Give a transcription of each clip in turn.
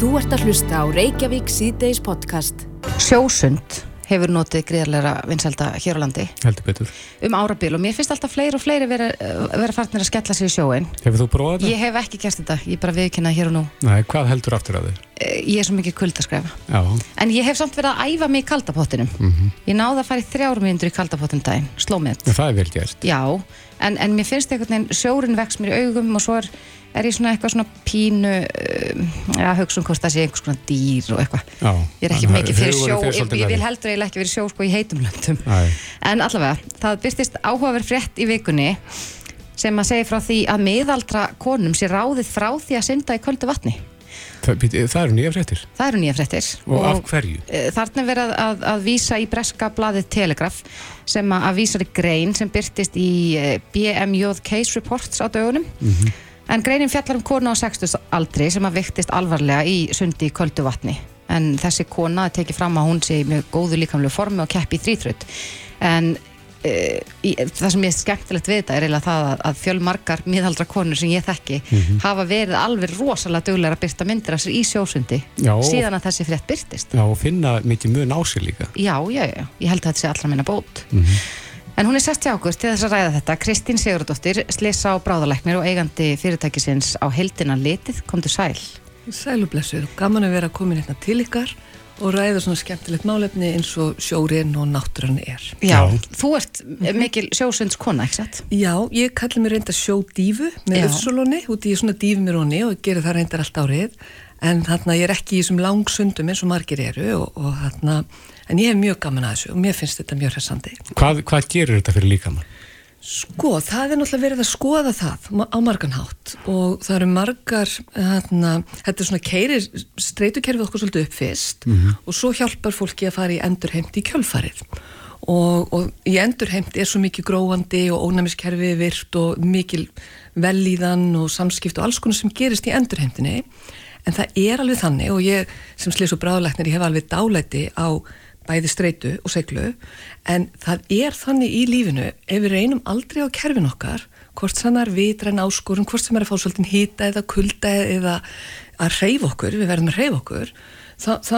Þú ert að hlusta á Reykjavík síðdeis podcast. Sjósund hefur notið greiðarlega vinselda hér á landi heldur betur. um árabil og mér finnst alltaf fleiri og fleiri vera, vera farnir að skella sig í sjóin. Hefur þú prófað þetta? Ég hef ekki gert þetta, ég bara viðkynna hér og nú. Nei, hvað heldur aftur að þið? Eh, Ég er svo mikið kuldaskrefa. Já, En ég hef samt verið að æfa mig í kaldapottinum. Ég náði að fara í þrjár myndur í kaldapottin daginn, slómið. það er vel gert. Já, en, en mér finnst einhvern veginn sjórin vex mér í augum og svo er, er ég svona eitthvað svona pínu um, að hugsa um hvort það sé einhvers konar dýr og eitthvað. Ég er ekki mikið fyrir sjó, ég, ég vil heldur eiginlega ekki verið sjó sko í heitum löndum. En allavega, það byrstist áhugaverð frétt í vikunni sem að segja frá því að miðaldra konum sé ráðið frá því að synda í köldu vatni. Það, það eru nýja fréttir. Það eru nýja fréttir. Og, af hverju? eh, Þarna er verið að, að, að vísa í breska blaðið Telegraph sem að, að vísa í grein sem byrtist í eh, BMJ Case Reports á dögunum. En greinin fjallar um konu á 60 aldri sem að viktist alvarlega í sundi í köldu vatni. En þessi kona tekið fram að hún sé í mjög góðu líkamlegu formi og keppi í þrýþrut. En í, það sem ég er skemmtilegt við þetta er eiginlega það að, að fjölmargar miðaldra konur sem ég þekki hafa verið alveg rosalega duglega að byrta myndir af sér í sjósundi Já. síðan að þessi frétt byrtist. Já, og finna mikið mun á sig líka. Já, já, já, ég held að þetta sé allra minna bót. En hún er sest hjá okkur til þess að ræða þetta. Kristín Sigurdóttir, slissa á bráðalæknir og eigandi fyrirtækisins á heldina litið, komdu sæl. Sælublessuð, gaman að vera komin hérna til ykkar og ræða svona skemmtilegt málefni eins og sjórin og náttúran er. Já, Já. þú ert mikil sjósunds kona, ekki satt? Já, ég kalli mér reynda sjódífu með Já. öfsulóni, út í svona dífumiróni og gerir það reyndar allt árið en þarna ég er ekki í þessum langsundum eins og margir eru og, og þarna, en ég hef mjög gaman að þessu og mér finnst þetta mjög hressandi. Hvað, hvað gerir þetta fyrir líkamann? Sko, það er náttúrulega verið að skoða það á margan hátt. Og það eru margar, hérna, þetta er svona keirir streytukerfið okkur svolítið upp fyrst og svo hjálpar fólki að fara í endurheimt í kjölfarið. Og, og í endurheimt er svo mikið gróandi og ónæmiskerfið virt og mikil vellíðan og samskipt og alls konar sem gerist í endurheimtinni. En það er alveg þannig og ég sem slis og bráðlæknir ég hef alveg dálæti á bæði streitu og seglu en það er þannig í lífinu ef við reynum aldrei á kerfin okkar hvort sem það er vitræn áskorun hvort sem er að fá svolítið hýta eða kulda eða að reyfa okkur, við verðum að reyfa okkur þá, þá,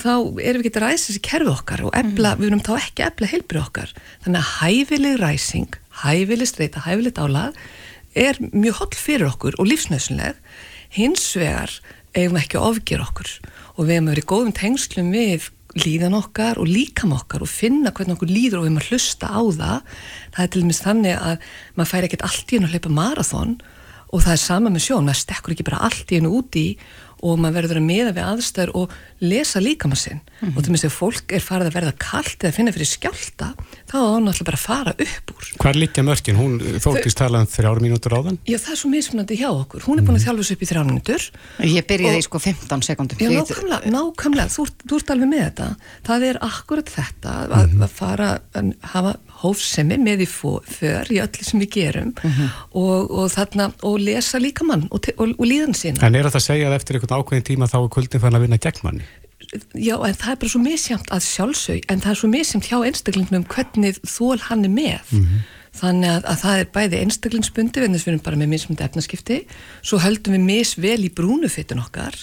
þá erum við getið að ræsa þessi kerfi okkar og ebla, við erum þá ekki að ebla heilbrið okkar. Þannig að hæfileg ræsing hæfileg streita, hæfileg dálag er mjög holl fyrir okkur og lífsnöðsynleg hins vegar eigum við ekki að ofgera okkur og við hefum verið góðum tengslum við líðan okkar og líkam okkar og finna hvernig okkur líður og við að hlusta á það. Það er til dæmis þannig að maður fær ekkert allt í hennu að hlaupa marathon og það er sama með sjón, maður stekkur ekki bara allt í hennu úti og maður verður að miða við aðstæður og lesa líkama sinn og til dæmis ef fólk er farið að verða kalt eða finna fyrir skjálta þá er hann alltaf bara að fara upp úr Hvað er litja mörkin? Hún þóttist tala um þrjára mínútur áðan. Já, það er svo mismunandi hjá okkur. Hún er búin að þjálfa sig upp í þrjá mínútur. Ég byrjaði Og- í sko 15 sekundum. Já, nákvæmlega, nákvæmlega. Þú, ert- þú ert alveg með þetta. Það er akkurat þetta að, að fara að hafa hófsemi með í för í öllu sem við gerum og, og þarna, og lesa líka mann og, og, og líðan sína. En er þetta að segja að eftir einhvern ákveðin tíma þá er kuldin fann að vinna gegn manni? Já, en það er bara svo misjamt að sjálfsög, en það er svo misjamt hjá einstaklingnum hvernig þól hann er með. Þannig að, að það er bæði einstaklingsbundi, við erum bara með mismundi efnaskipti, svo höldum við misvel í brúnufitun okkar,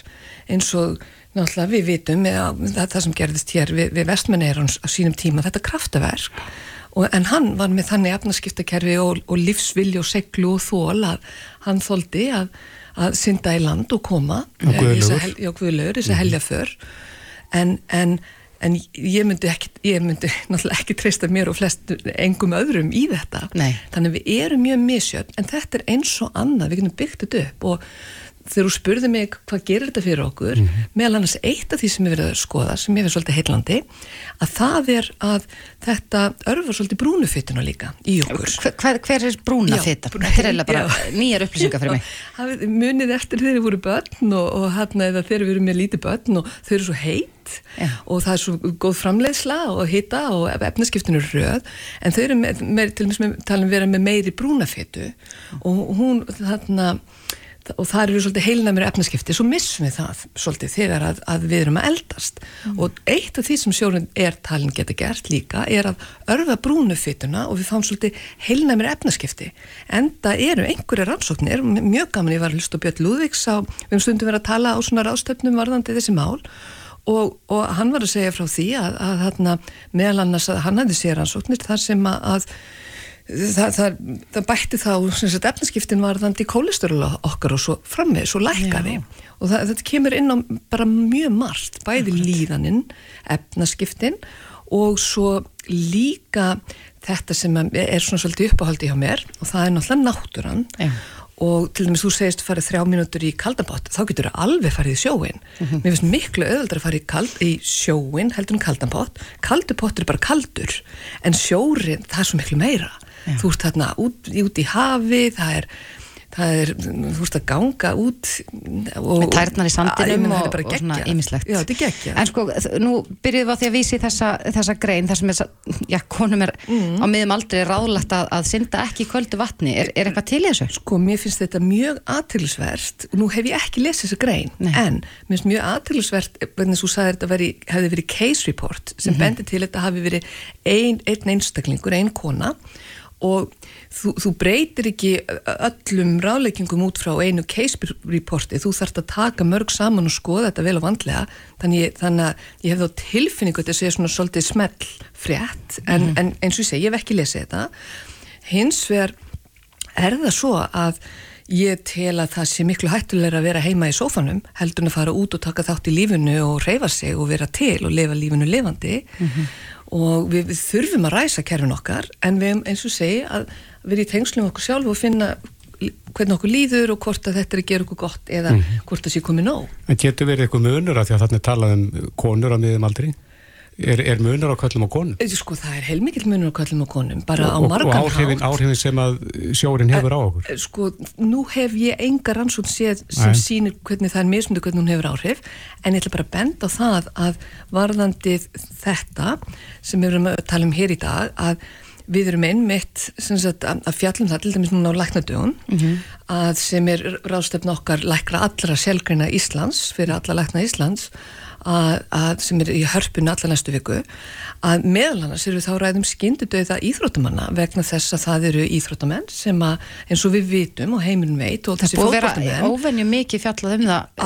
eins og náttúrulega við vitum, eða, það, það sem gerðist hér við, við vestmenneirans á sínum tíma, þetta kraftaverk, og, en hann var með þannig efnaskiptakerfi og, og lífsvilji og seglu og þól að hann þóldi að, að synda í land og koma Og eh, guðlegur, þess að helja för en, en, en ég myndi ekki, ég myndi náttúrulega ekki treysta mér og flest engum öðrum í þetta. Nei. þannig að við erum mjög misjöfn en þetta er eins og annað, við getum byggt þetta upp og þegar þú spurði mig hvað gerir þetta fyrir okkur, meðal annars eitt af því sem ég verið að skoða, sem ég verið svolítið heillandi að það er að þetta örfar svolítið brúnufituna líka í okkur Hver, hver, hver er brúna Já, fita? brúna- Þetta er bara Já. nýjar upplýsingar fyrir mig. Já, hafið munið eftir þegar þið voru börn og, og hérna eða þegar við erum með lítið börn og þau eru svo heitt Já. og það er svo góð framleiðsla og hita og efnaskiptinu röð en þau eru með, með til dæmis með, talum vera með meiri brúnafitu og hún þarna og það eru svolítið heilnæmur efnaskipti, svo missum við það svolítið þegar að, að við erum að eldast. Mm. og eitt af því sem sjórun er talin geta gert líka er að örfa brúnufituna og við fáum svolítið heilnæmur efnaskipti. En það eru einhverja rannsóknir, mjög gaman ég var að hlusta Björn Lúðvíks á, við höfum stundum verið að tala á svona ráðstöfnum varðandi þessi mál. Og, og hann var að segja frá því að, að, að meðal annars að hann hefði sér rannsóknir þar sem að það, það, það bætti þá efnaskiptin var þannig í kólestörula okkar og svo frammið, svo lækkaði. Og það, þetta kemur inn á bara mjög margt, bæði líðaninn efnaskiptin og svo líka þetta sem er svona svolítið uppáhaldi hjá mér og það er náttúrulega náttúran. Já. og til dæmis þú segist farið þrjá mínútur í kaldanbót, þá getur það alveg farið í sjóin mm -hmm. mér finnst miklu öðvöldar að farið í, kald, í sjóin heldur en kaldanbót kaldupót er bara kaldur en sjórin það er svo miklu meira Já. þú ert þarna út, út í hafi það er, það er þú ert að ganga út og, með tærnar í sandinum og, og, og svona ýmislegt en sko, nú byrjuðum við á því að vísi þessa, þessa grein þar sem er, já, konum er mm. á miðum aldrei ráðlegt að, að synda ekki í kvöldu vatni, er, er eitthvað til þessu? Sko, mér finnst þetta mjög aðtilsvert og nú hef ég ekki lesið þessa grein Nei. en mér finnst mjög aðtilsvert hvernig þú sagði þetta veri, hefði verið case report sem mm -hmm. bendi til þetta hafi verið einn ein einstaklingur, einn kona og þú, þú breytir ekki öllum ráleikingum út frá einu case reporti, þú þarfst að taka mörg saman og skoða þetta vel og vandlega. Þannig, þannig að ég hef þá tilfinningu að þetta sé svona svolítið smell frétt. En, mm. en eins og ég segi, ég hef ekki lesið þetta. Hins vegar er það svo að ég tel að það sé miklu hættulegur að vera heima í sófanum heldur en að fara út og taka þátt í lífunu og reyfa sig og vera til og lifa lífunu lifandi. Mm -hmm og við, við þurfum að ræsa kerfin okkar en við eins og segi að vera í tengslum okkur sjálf og finna hvernig okkur líður og hvort að þetta er að gera okkur gott eða mm hvort það sé komið nóg En getur verið eitthvað munur að því að þarna talaðum konur á miðum aldrei? Er, er munur á köllum og konum? Eh, sko það er heilmikið munur á köllum og konum bara og, á margan hátt. Og áhrifin, áhrifin sem að sjórin hefur á okkur? Eh, sko nú hef ég enga rannsótt séð sem Nei. sýnir hvernig það er mismundu hvernig hún hefur áhrif en ég ætla bara að benda á það að varðandi þetta sem við erum að tala um hér í dag að við erum einmitt sagt, að fjallum það til dæmis núna á læknadögun mm -hmm. að sem er ráðstöfn okkar lækra allra selgrina Íslands fyrir alla lækna Íslands að, að sem er í hörpunni allar næstu viku að meðal annars eru þá ræðum skindudauða íþróttamanna vegna þess að það eru íþróttamenn sem að eins og við vitum og heiminn veit og þessi fólkváltamenn Það búið að vera óvenju mikið fjallað um það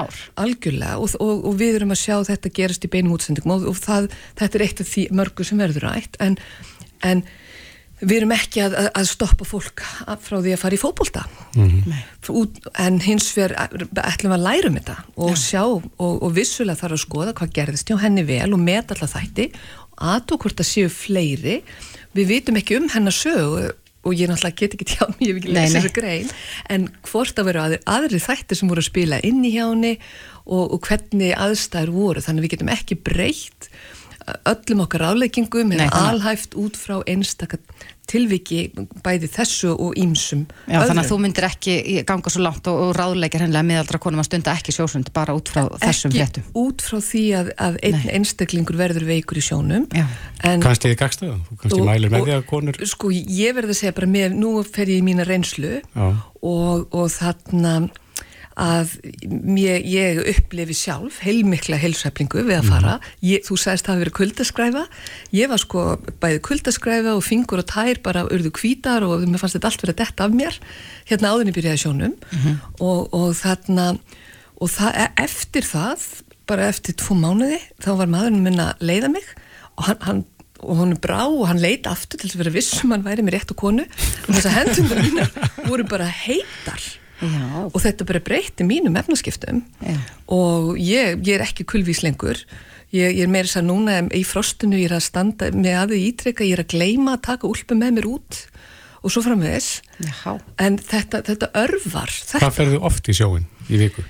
ár. Algjörlega. Og, og, og við erum að sjá þetta gerast í beinum útsendingum og, og það, þetta er eitt af því mörgu sem verður rætt. En, en við erum ekki að, að stoppa fólk frá því að fara í fókbólta mm -hmm. en hins vegar ætlum að læra um þetta og ja. sjá og, og vissulega þarf að skoða hvað gerðist hjá henni vel og met alltaf þætti aðtók hvort að séu fleiri. Við vitum ekki um hennar sög og ég náttúrulega get ekki tjá mér, ég hef ekki lesið þessu grein en hvort að vera aðri, aðri þættir sem voru að spila inn í hjá henni og, og hvernig aðstæður voru. Þannig við getum ekki breytt öllum okkar afleggingum er alhæft út frá einstakar tilviki bæði þessu og ímsum Já, öðrum. þannig að þú myndir ekki ganga svo langt og, og ráðleikar hennilega miðaldra konum að stunda ekki sjósund bara út frá ekki þessum fléttum Ekki út frá því að, að einn einstaklingur verður veikur í sjónum Kannski þið gagstu það, kannski mælir með því að konur Sko ég verður að segja bara með, nú fer ég í mína reynslu og, og þarna að mér, ég upplifi sjálf heilmikla heilsæflingu við að mhm. fara. Ég, þú sagðist að það hafi verið kuldaskræfa. Ég var sko bæði kuldaskræfa og fingur og tær bara urðu kvítar og mér fannst þetta allt verið að detta af mér. Hérna áðurinn í byrjaði sjónum. Mm -hmm. og, og þarna og það, e, eftir það bara eftir tvo mánuði þá var maðurinn minna að leiða mig. Og hann, hann og hún er brá og hann leita aftur til þess að vera vissum hann væri með rétt og konu. Og þess að hendunum mínar voru bara heitar Já. og þetta bara breytti mínum efnaskiptum Já. og ég, ég er ekki kulvís lengur ég, ég er meira þess að núna í frostinu ég er að standa með aðið ítrykka ég er að gleima að taka úlpu með mér út og svo fram með þess en þetta, þetta örvar þetta. Hvað ferðu oft í sjóin í viku?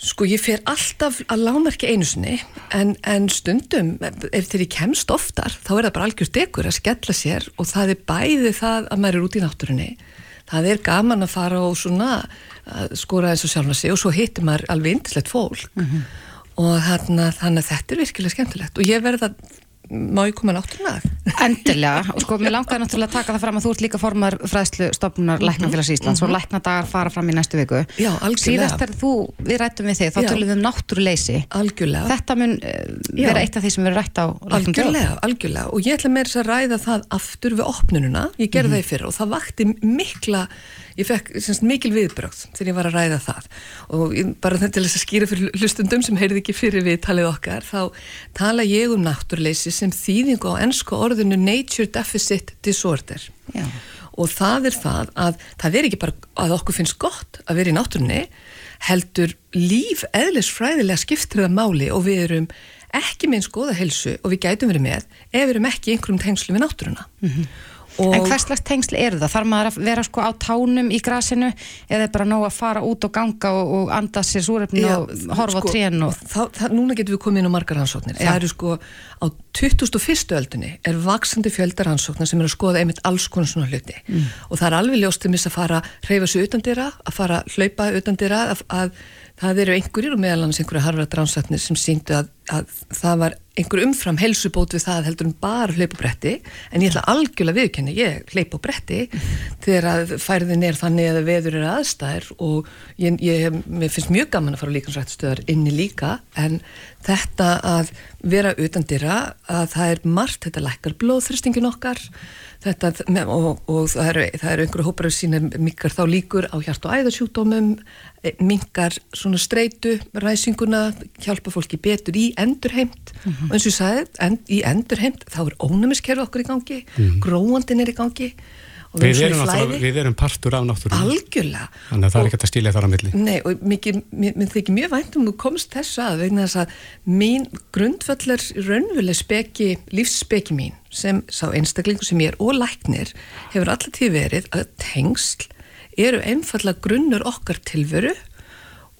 Sko ég fer alltaf að lámarki einu sinni en, en stundum ef þegar ég kemst oftar þá er það bara algjörst ekkur að skella sér og það er bæði það að maður er út í náttúrunni það er gaman að fara og svona skora eins og sjálf að sig og svo hittir maður alveg indislegt fólk mm -hmm. og þannig að þetta er virkilega skemmtilegt og ég verða má ég koma náttúrulega að? Endilega, og sko, mér langaði náttúrulega að taka það fram að þú ert líka formar fræðslu stofnunar Læknafélags Íslands og læknadagar fara fram í næstu viku. Mhm. Já, algjörlega. Síðast þegar þú, við rættum við þig, þá tölum við um náttúruleysi. Algjörlega. Þetta mun uh, Já. vera eitt af því sem við rætt á Dögum. Algjörlega, algjörlega og ég ætla meira þess að ræða það aftur við opnununa, ég gerði Mhm. það í fyrra og það vakti mikla, ég fekk semst, mikil viðbrögð þegar ég var að ræða það og bara þetta til þess að skýra fyrir hlustundum sem heyrði ekki fyrir við talið okkar þá tala ég um náttúrleysi sem þýðingu á ennsku orðinu Nature Deficit Disorder Já. og það er það að það er ekki bara að okkur finnst gott að vera í náttúrunni heldur líf eðlisfræðilega skiptir það máli og við erum ekki með eins góða helsu og við gætum verið með ef við erum ekki einhverjum tengslu við náttúruna og Mhm. En hvers slags tengsl eru það? Þarf maður að vera sko á tánum í grasinu eða er bara nóg að fara út og ganga og, og anda sér súrefni Já, og horfa sko, á trén og... þá, það, núna getum við komið inn á margar rannsóknir Já. það eru sko á 21. öldinni er vaksandi fjölda rannsóknar sem er að skoða einmitt alls konar svona hluti Mm. og það er alveg ljóst til að fara að reyfa sig utan dýra, að fara að hlaupa utan dýra, að, að það eru einhverjir og meðal annars einhverju harfrat rannsóknir sem síndu að, að það var einhver umfram helsubót við það heldur en bara hlaupa á bretti en ég ætla algjörlega viðkenni, ég hlaupa á bretti þegar að færðin er þannig að veður eru aðstæður og ég, ég, finnst mjög gaman að fara á líkansrættustöðar inni líka. En þetta að vera utan dyrra að það er margt, þetta lækkar blóðþristingin okkar þetta, og, og það eru, eru einhverju hópar sína mikar þá líkur á hjart og æðarsjúkdómum minkar svona streitu ræsinguna, hjálpa fólki betur í endurheimt. Og eins og ég sagði en, í endurheimt þá er ónumiskerfi okkur í gangi, gróandin er í gangi og Við erum erum, svona í náttúrulega- flæði við erum partur af náttúrulega. algjörlega Þannig að það er Og- ekki hægt að stíla þar á milli. Nei, og mikið, mér, mér þykir mjög vænt um að þú komst þessu að vegna þess að mín grundvallar raunveruleg speki, lífsspeki mín sem sá einstaklingu sem ég er og læknir hefur alltaf tíð verið að tengsl eru einfallega grunnur okkar tilveru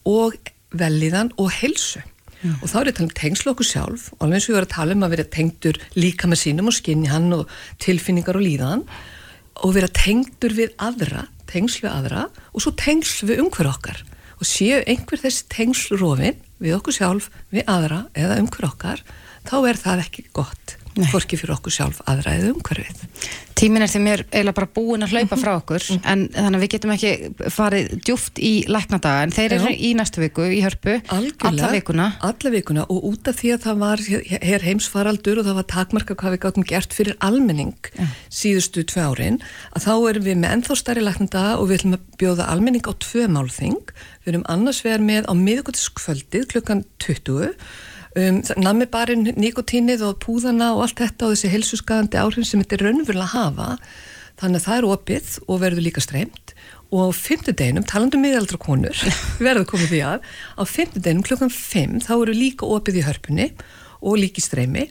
og velíðan og heilsu. Og þá er tala um tengslu okkur sjálf og alveg eins og ég var að tala um að vera tengdur líka með sínum og skinni hann og tilfinningar og líðan og vera tengdur við aðra, tengsl við aðra og svo tengsl við umhver okkar og séu einhver þessi tengsl rofin við okkur sjálf, við aðra eða umhver okkar, þá er það ekki gott. Hvorki fyrir okkur sjálf eða umhverfið. Tíminn er því mér eiginlega bara búin að hlaupa frá okkur Mhm. en þannig að við getum ekki farið djúft í læknadaga en þeir eru í næstu viku í hörpu alla vikuna. alla vikuna og út af því að það var hér heimsfaraldur og það var takmarka hvað við gátum gert fyrir almenning síðustu tvö árin að þá erum við með ennþá stærri læknanda og við ætlum að bjóða almenning á tvö málþing. Við erum annars vegar með á miðugutiskvöldið klukkan 20 um, nammi barinn nikotínið og púðana og allt þetta og þessi helsuskadandi áhrif sem þetta er raunverulega að hafa þannig að það er opið og verður líka streymt og á fymtudeginum, talandum miðaldra konur verður komið því að á fymtudeginum klukkan 5 þá eru líka opið í hörpunni og líki streymi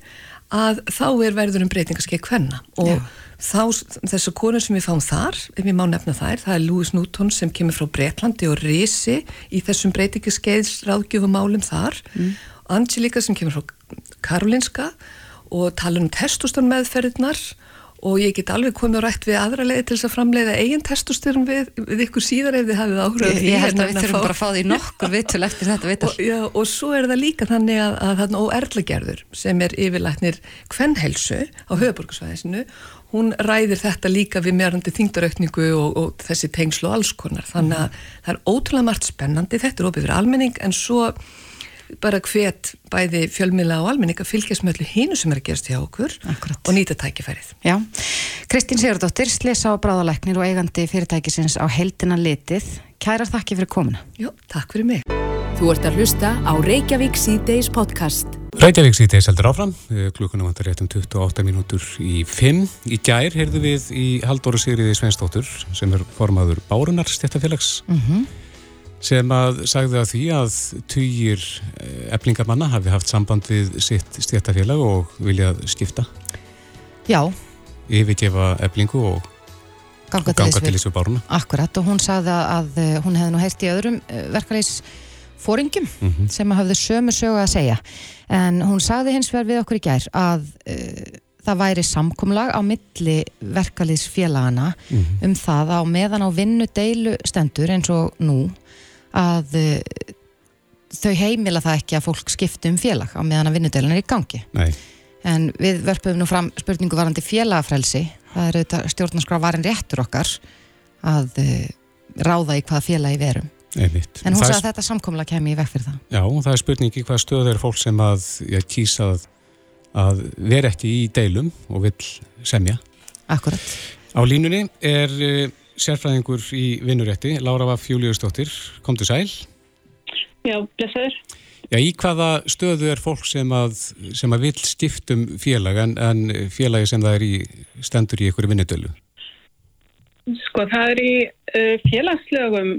að þá er verður um breytingarskeið hvenna og Já. þá þessu konur sem við fáum þar, ef ég má nefna þær það er Louis Newton sem kemur frá Breitlandi og risi í þessum breytingaskeiðs ráðgjöfumálum þar mm. Angelika sem kemur frá Karolinska og tala um testosteron meðferðirnar og ég get alveg komið rætt við aðra leiði til þess að framleiða eigin testosteron við, við ykkur síðar ef þið hafið áhuga á Ég, held en að við þurfum bara að fá því nokkur vitul eftir þetta vitul og, já, og svo er það líka þannig að, að þarna óerlagerður sem er yfirlæknir kvennhelsu á höfuborgarsvæðisinu hún ræðir þetta líka við meðrandi þingdaraukningu og, og þessi tengslu og alls konar. Þannig að það er ótrúlega margt spennandi þetta er opið fyrir almenning en svo bara hvet bæði fjölmiðla og almenning að fylgjast með öllu hínu sem er að gerast hjá okkur Akkúrat. og nýta tækifærið Já, Kristín Sigurdóttir, slisa á bráðalæknir og eigandi fyrirtækisins á heldina litið. Kærar þakki fyrir komuna. Já, takk fyrir mig Þú ert að hlusta á Reykjavík C-Days podcast. Reykjavík síðdeis heldur áfram, Eh, klukkuna vantar rétt um 28 mínútur í 5. Í gær heyrðu við í Halldóru Sigriði Svensdóttur sem er formaður Bárunar stjættafélags Mm sem að sagði að því að tugir eflingamanna hafi haft samband við sitt stjættafélag og viljað skipta, Já, yfirgefa eflingu og, ganga til til þess þessu Báruna. Akkurat og hún sagði að eh, hún hefði nú heyrt í öðrum verkalýs fóringum Mm sem hafði sömu sögu að segja. En hún sagði hins vegar við okkur í gær að uh, það væri samkomlag á milli verkalýsfélagana Mhm. um það að meðan á vinnu deilu stendur eins og nú að uh, þau heimila það ekki að fólk skipti um félag á meðan að vinnudeilan er í gangi. Nei, en við verpum nú fram spurningu varandi félagafrelsi það er auðvitað stjórnarskrá varin réttur okkar að uh, ráða í hvaða félagi verum Einmitt. en hún sagði að þetta samkomla kemi í veg fyrir það Já, það er spurningi hvað stöð er fólk sem að já, kýsa að, að vera ekki í deilum og vill semja. Akkurat. Á línunni er uh, sérfræðingur í vinnurétti, Lára Vaf Júliusdóttir, komdu sæl. Já, blessaður. Já, í hvaða stöðu er fólk sem að, sem að vill skiptum félag en, en félagi sem það er í stendur í ykkur vinnudölu? Sko, það er í uh, félagslögum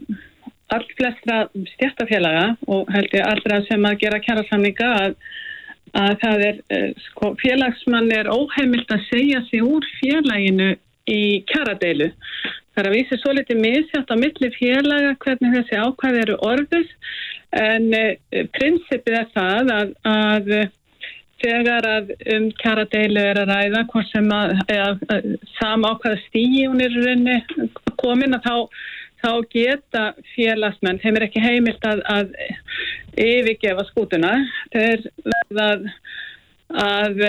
allt flestra stjættafélaga og held ég allra sem að gera kjærasamninga að, að það er, uh, sko, félagsmann er óheimilt að segja sig úr félaginu í kjæradeilu. Það er að vísi svo litið misjátt á milli félaga hvernig þessi ákvæði eru orðus en uh, prinsipið er það að, að uh, þegar að um kjaradeilu er að ræða hvort sem að, að, að sama ákvæða rauninni komin að þá, þá geta félagsmenn, þeim er ekki heimilt að, að yfirgefa skútuna þeir verða að, að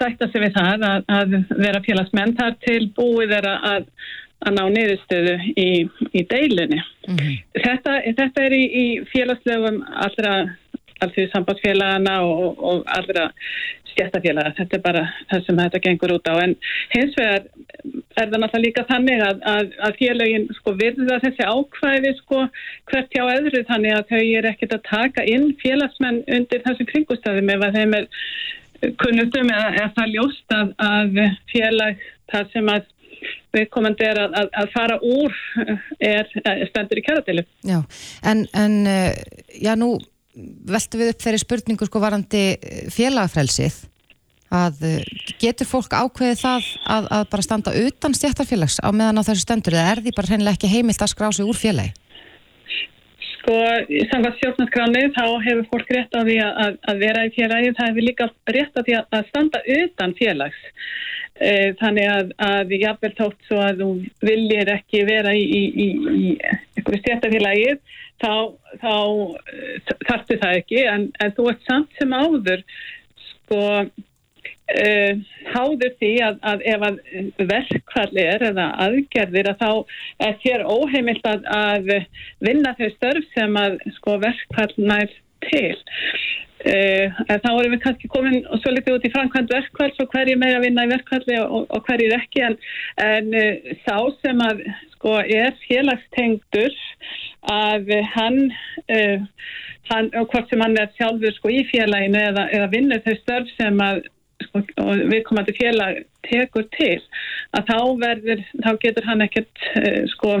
sætta sig við það að, að vera félagsmenn. Þar til búið er að, að ná niðurstöðu í, í deilunni. Þetta, þetta er í, í félagslegum allra sambandsfélagana og, og allra stjættafélaga. Þetta er bara það sem þetta gengur út á. En hins vegar er það náttúrulega líka þannig að, að, að félagin sko virða þessi ákvæði sko hvert hjá öðru þannig að þau er ekkert að taka inn félagsmenn undir þessum kringustæðum ef þeim er kunnutum eða er það ljóst að, að félag þar sem að viðkomandi er að, að, að fara úr er, er stendur í kæradeilu. Já, en, en uh, já nú veltum við upp þeirri spurningu sko varandi félagafrelsið að getur fólk ákveðið það að, að bara standa utan stjættarfélags á meðan á þessu stendur eða er því bara hreinlega ekki heimilt að skrá sig úr félagi? Sko, samkvæmt stjórnarskráni þá hefur fólk rétt á því að, að vera í félagi, það hefur líka rétt á því að, að standa utan félags. E, þannig að, að jafnvel tótt svo að þú viljir ekki vera í, í, í, í einhverju stjættarfélagi, þá, þá þarftu það ekki, en, en þú ert samt sem áður, sko, Uh, háður því að, að ef að verkfall er eða aðgerðir að þá er þér óheimilt að, að vinna þau störf sem að sko verkfall nær til. Uh, en þá erum við kannski komin og svo litið út í framkvæmt verkfalls og hverju meira vinna í verkfalli og, og hverju ekki en, en uh, sá sem að sko er félagstengdur að hann hann, og hvort sem hann er sjálfur sko í félaginu eða, eða vinnur þau störf sem að sko, viðkomandi félag tekur til að þá verður, þá getur hann ekkert sko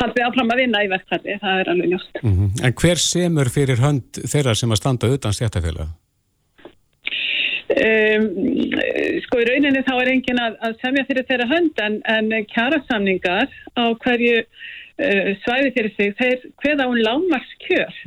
haldið áfram að vinna í verkfalli, það er alveg njóst. Mm -hmm. En hver semur fyrir hönd þeirra sem að standa utan stjættafélag? Um, sko í rauninni þá er engin að, að semja fyrir þeirra hönd en, en kjærasamningar á hverju uh, svæði fyrir sig, þeir hveða hún lágmarskjör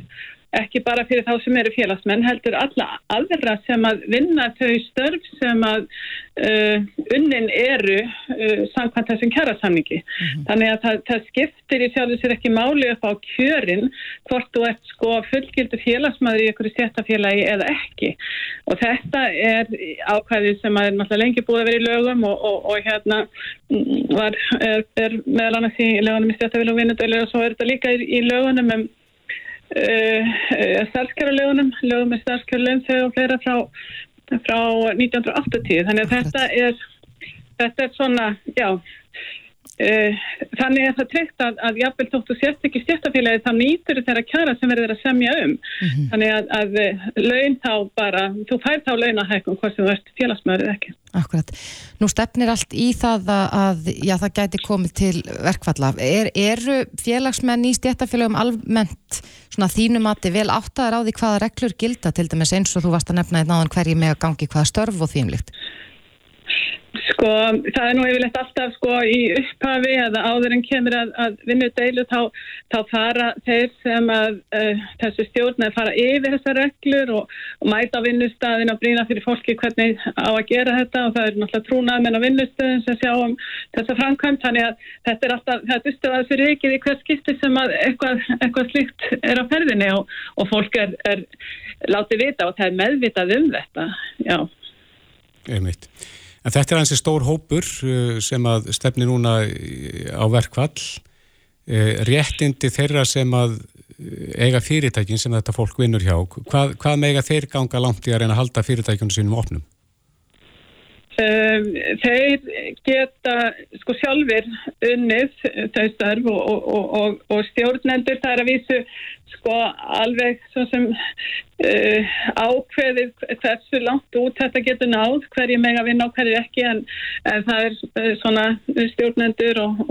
ekki bara fyrir þá sem eru félagsmenn, heldur alla aðra sem að vinna þau störf sem að uh, unnin eru uh, samkvæmt þessum kjærasamningi. Mm -hmm. Þannig að það, það skiptir í sjálfur sér ekki máli upp á kjörin hvort þú ert sko fullgildur félagsmaður í einhverju stjættafélagi eða ekki. Og þetta er ákvæðið sem er náttúrulega lengi búið að vera í lögum og, og, og hérna var, er, er meðal annars í lögunum í stjættafélagi og svo er þetta líka í, í lögunum um Uh, uh, starfskjörulögunum, lögum með starfskjörulögum þau og fleira frá, frá 1980 þannig að þetta er þetta er svona, já þannig er það treykt að, að jafnvel þóttu sért ekki stjættafélagi þá nýtur þeirra kjara sem verður að semja um mm -hmm. þannig að, að laun þá bara, þú fær þá launahækum hvort sem þú ert félagsmaður eða ekki Akkurat. Nú stefnir allt í það að já, það gæti komið til verkfalla. Er, eru félagsmenn í stjættafélagum almennt svona þínum að þið vel áttaður á því hvaða reglur gilda til dæmis eins og þú varst að nefna einn áðan hverji með að gangi hvaða störf og þínlikt? Sko, það er nú yfirleitt alltaf sko í upphafi eða áður en kemur að, að vinna deilu þá, þá fara þeir sem að uh, þessu stjórn að fara yfir þessar reglur og, og mæta vinnustæðin og brína fyrir fólki hvernig á að gera þetta og það er náttúrulega trúnaðmenn á vinnustæðin sem sjá um þessa framkvæmt þannig að þetta er alltaf, þetta er stöðað fyrir ekki í hver skipti sem að eitthvað, eitthvað slikt er á ferðinni og, og fólk er, er látið vita og það er meðvitað um þetta, já. Einmitt. En þetta er hansi stór hópur uh, sem að stefni núna á verkvall. Uh, réttindi þeirra sem að uh, eiga fyrirtækin sem þetta fólk vinnur hjá. Hvað, hvað með eiga þeir ganga langt í að reyna að halda fyrirtækjunum sínum opnum? Um, þeir geta sko sjálfur unnið þau störf og, og, og, og stjórnendur það er að vísu sko alveg svo sem uh, ákveðið hversu langt út þetta getur náð hverju meg að vinna og hverju ekki en, en það er uh, svona stjórnendur og